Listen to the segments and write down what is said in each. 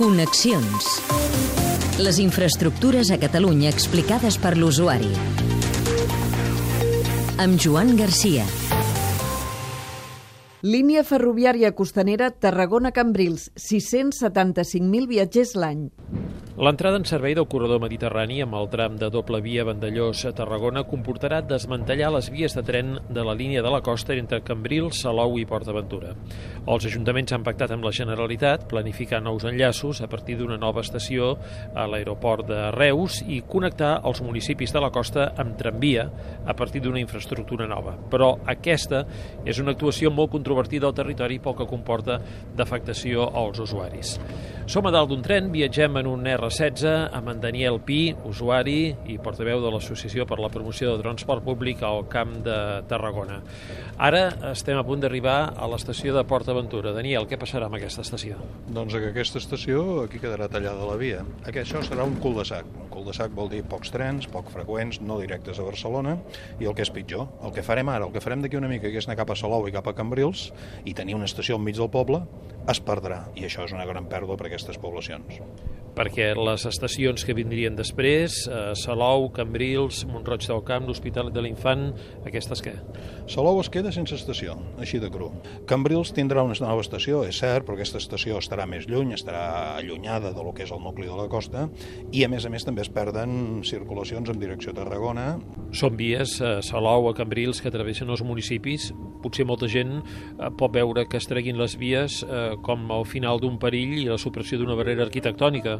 Connexions. Les infraestructures a Catalunya explicades per l'usuari. Amb Joan Garcia. Línia ferroviària costanera Tarragona-Cambrils, 675.000 viatgers l'any. L'entrada en servei del corredor mediterrani amb el tram de doble via Vandellós a Tarragona comportarà desmantellar les vies de tren de la línia de la costa entre Cambrils, Salou i PortAventura. Els ajuntaments han pactat amb la Generalitat planificar nous enllaços a partir d'una nova estació a l'aeroport de Reus i connectar els municipis de la costa amb tramvia a partir d'una infraestructura nova. Però aquesta és una actuació molt controvertida al territori pel que comporta d'afectació als usuaris. Som a dalt d'un tren, viatgem en un R16 amb en Daniel Pi, usuari i portaveu de l'Associació per la Promoció del Transport Públic al Camp de Tarragona. Ara estem a punt d'arribar a l'estació de Port Aventura. Daniel, què passarà amb aquesta estació? Doncs que aquesta estació aquí quedarà tallada la via. Aquest això serà un cul de sac. Un cul de sac vol dir pocs trens, poc freqüents, no directes a Barcelona, i el que és pitjor, el que farem ara, el que farem d'aquí una mica, que és anar cap a Salou i cap a Cambrils, i tenir una estació al mig del poble, es perdrà, i això és una gran pèrdua per aquestes poblacions. Perquè les estacions que vindrien després, eh, Salou, Cambrils, Montroig del Camp, l'Hospitalet de l'Infant, aquestes què? Salou es queda sense estació, així de cru. Cambrils tindrà una nova estació, és cert, però aquesta estació estarà més lluny, estarà allunyada de lo que és el nucli de la costa, i a més a més també es perden circulacions en direcció a Tarragona. Són vies a Salou, a Cambrils, que travessen els municipis. Potser molta gent eh, pot veure que es treguin les vies eh, com al final d'un perill i la supressió d'una barrera arquitectònica.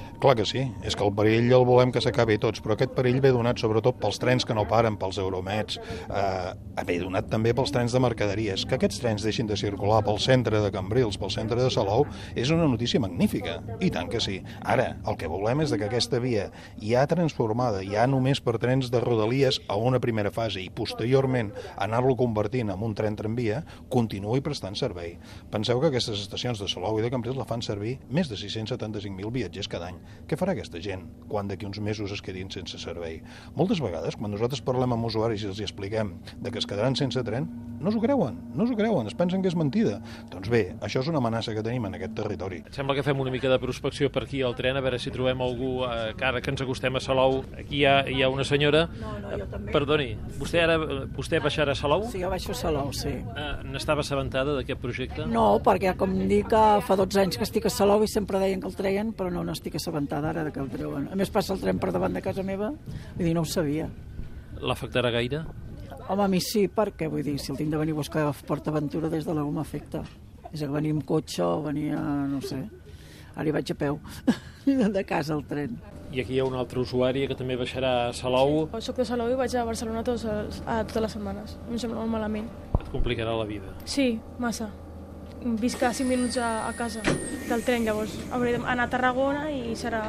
Clar que sí, és que el perill el volem que s'acabi tots, però aquest perill ve donat sobretot pels trens que no paren, pels euromets, eh, ve donat també pels trens de mercaderies. Que aquests trens deixin de circular pel centre de Cambrils, pel centre de Salou, és una notícia magnífica, i tant que sí. Ara, el que volem és que aquesta via ja transformada, ja només per trens de rodalies a una primera fase i posteriorment anar-lo convertint en un tren tramvia, continuï prestant servei. Penseu que aquestes estacions de Salou i de Cambrils la fan servir més de 675.000 viatgers cada any. Què farà aquesta gent quan d'aquí uns mesos es quedin sense servei? Moltes vegades, quan nosaltres parlem amb usuaris i els expliquem de que es quedaran sense tren, no s'ho creuen, no s'ho creuen, es pensen que és mentida. Doncs bé, això és una amenaça que tenim en aquest territori. Et sembla que fem una mica de prospecció per aquí al tren, a veure si trobem algú, eh, que ara que ens acostem a Salou, aquí hi ha, hi ha una senyora... No, no, jo també. Perdoni, vostè ara vostè baixarà a Salou? Sí, jo baixo a Salou, sí. Eh, N'estava assabentada d'aquest projecte? No, perquè com dic fa 12 anys que estic a Salou i sempre deien que el treien, però no, no estic assabentada ara de que el treuen. A més passa el tren per davant de casa meva, vull dir, no ho sabia. L'afectarà gaire? Home, a mi sí, perquè vull dir, si el tinc de venir a buscar a PortAventura des de la m'afecta. És que venir amb cotxe o venir a, no sé, ara hi vaig a peu, de casa al tren. I aquí hi ha un altre usuari que també baixarà a Salou. Soc de Salou i vaig a Barcelona tots els, a totes les setmanes. Em sembla molt malament. Et complicarà la vida. Sí, massa. Visc a 5 minuts a, a casa del tren, llavors hauré d'anar a Tarragona i serà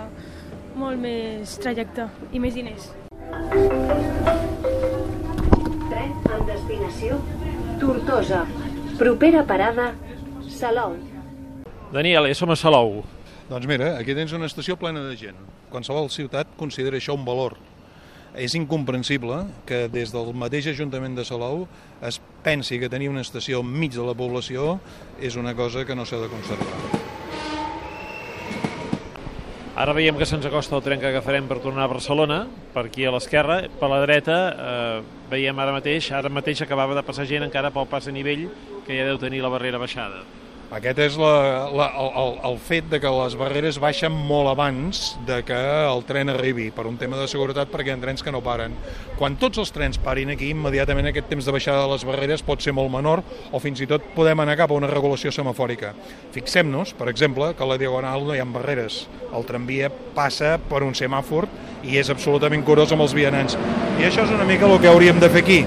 molt més trajecte i més diners. Tren amb destinació Tortosa. Propera parada Salou. Daniel, ja som a Salou. Doncs mira, aquí tens una estació plena de gent. Qualsevol ciutat considera això un valor. És incomprensible que des del mateix Ajuntament de Salou es pensi que tenir una estació enmig de la població és una cosa que no s'ha de conservar. Ara veiem que se'ns acosta el tren que agafarem per tornar a Barcelona, per aquí a l'esquerra, per la dreta eh, veiem ara mateix, ara mateix acabava de passar gent encara pel pas a nivell que ja deu tenir la barrera baixada. Aquest és la, la, el, el, fet de que les barreres baixen molt abans de que el tren arribi, per un tema de seguretat, perquè hi ha trens que no paren. Quan tots els trens parin aquí, immediatament aquest temps de baixada de les barreres pot ser molt menor o fins i tot podem anar cap a una regulació semafòrica. Fixem-nos, per exemple, que a la Diagonal no hi ha barreres. El tramvia passa per un semàfor i és absolutament curós amb els vianants. I això és una mica el que hauríem de fer aquí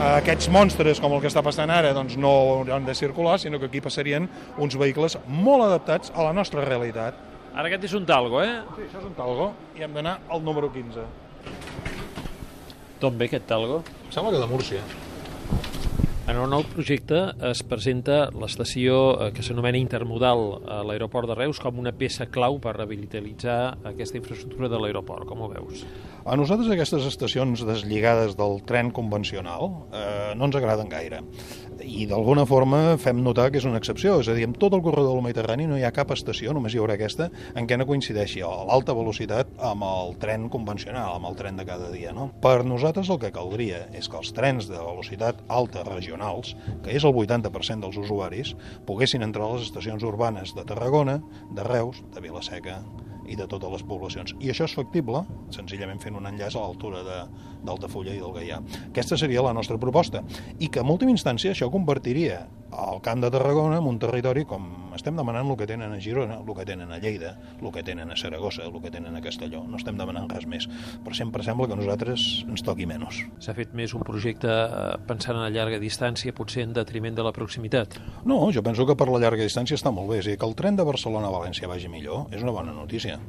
aquests monstres, com el que està passant ara, doncs no han de circular, sinó que aquí passarien uns vehicles molt adaptats a la nostra realitat. Ara aquest és un talgo, eh? Sí, això és un talgo, i hem d'anar al número 15. D'on ve aquest talgo? Em sembla que de Múrcia. En el nou projecte es presenta l'estació eh, que s'anomena Intermodal a l'aeroport de Reus com una peça clau per revitalitzar aquesta infraestructura de l'aeroport. Com ho veus? A nosaltres aquestes estacions deslligades del tren convencional eh, no ens agraden gaire i d'alguna forma fem notar que és una excepció, és a dir, en tot el corredor del Mediterrani no hi ha cap estació, només hi haurà aquesta, en què no coincideixi l'alta velocitat amb el tren convencional, amb el tren de cada dia. No? Per nosaltres el que caldria és que els trens de velocitat alta regionals, que és el 80% dels usuaris, poguessin entrar a les estacions urbanes de Tarragona, de Reus, de Vilaseca, i de totes les poblacions. I això és factible, senzillament fent un enllaç a l'altura d'Altafulla i del Gaià. Aquesta seria la nostra proposta. I que en última instància això convertiria al Camp de Tarragona en un territori com estem demanant el que tenen a Girona, el que tenen a Lleida, el que tenen a Saragossa, el que tenen a Castelló. No estem demanant res més. Però sempre sembla que a nosaltres ens toqui menys. S'ha fet més un projecte eh, pensant en la llarga distància, potser en detriment de la proximitat? No, jo penso que per la llarga distància està molt bé. És dir, que el tren de Barcelona a València vagi millor és una bona notícia.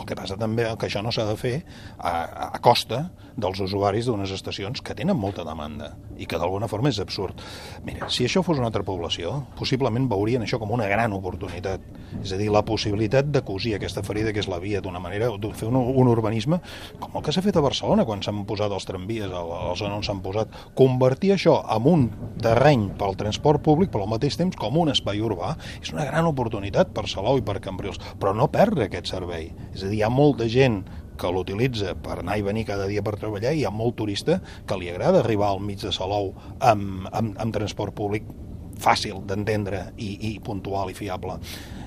El que passa també que això no s'ha de fer a, a costa dels usuaris d'unes estacions que tenen molta demanda i que d'alguna forma és absurd. Mira, si això fos una altra població, possiblement veurien això com una gran oportunitat. És a dir, la possibilitat de cosir aquesta ferida que és la via d'una manera, de fer un, un urbanisme com el que s'ha fet a Barcelona quan s'han posat els tramvies a la zona on s'han posat. Convertir això en un terreny pel transport públic, però al mateix temps com un espai urbà, és una gran oportunitat per Salou i per Cambrils, però no perdre aquest servei. És a dir, hi ha molta gent que l'utilitza per anar i venir cada dia per treballar i hi ha molt turista que li agrada arribar al mig de Salou amb, amb, amb transport públic fàcil d'entendre i, i puntual i fiable.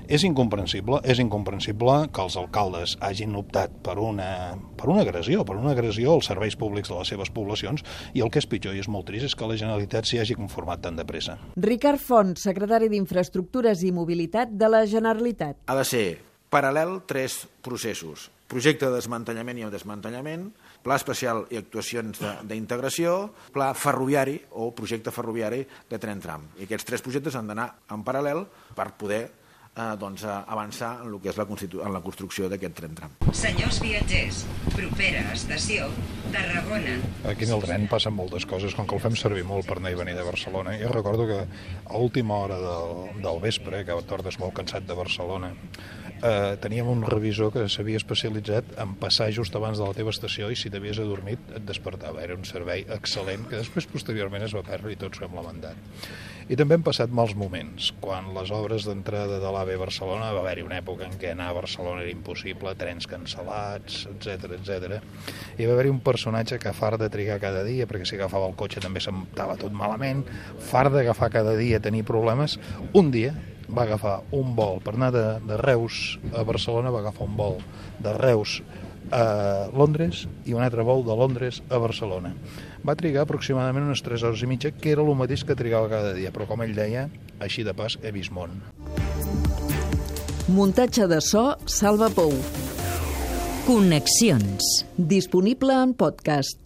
És incomprensible, és incomprensible que els alcaldes hagin optat per una, per una agressió, per una agressió als serveis públics de les seves poblacions i el que és pitjor i és molt trist és que la Generalitat s'hi hagi conformat tan de pressa. Ricard Font, secretari d'Infraestructures i Mobilitat de la Generalitat. Ha de ser paral·lel tres processos. Projecte de desmantellament i desmantellament, pla especial i actuacions d'integració, pla ferroviari o projecte ferroviari de tren tram. I aquests tres projectes han d'anar en paral·lel per poder eh, doncs, avançar en el que és la, en la construcció d'aquest tren tram. Senyors viatgers, propera estació, Tarragona. Aquí en el tren passen moltes coses, com que el fem servir molt per anar i venir de Barcelona. Jo recordo que a última hora del, del vespre, que tornes molt cansat de Barcelona, eh, teníem un revisor que s'havia especialitzat en passar just abans de la teva estació i si t'havies adormit et despertava. Era un servei excel·lent que després posteriorment es va perdre i tots ho hem lamentat. I també hem passat mals moments. Quan les obres d'entrada de l'AVE Barcelona va haver-hi una època en què anar a Barcelona era impossible, trens cancel·lats, etc etc. I va haver-hi un personatge que far de trigar cada dia, perquè si agafava el cotxe també s'estava tot malament, far d'agafar cada dia tenir problemes, un dia va agafar un vol per anar de, de Reus a Barcelona, va agafar un vol de Reus a Londres i un altre vol de Londres a Barcelona. Va trigar aproximadament unes 3 hores i mitja, que era el mateix que trigava cada dia, però com ell deia, així de pas he vist món. Muntatge de so, Salva Pou. Connexions. Disponible en podcast.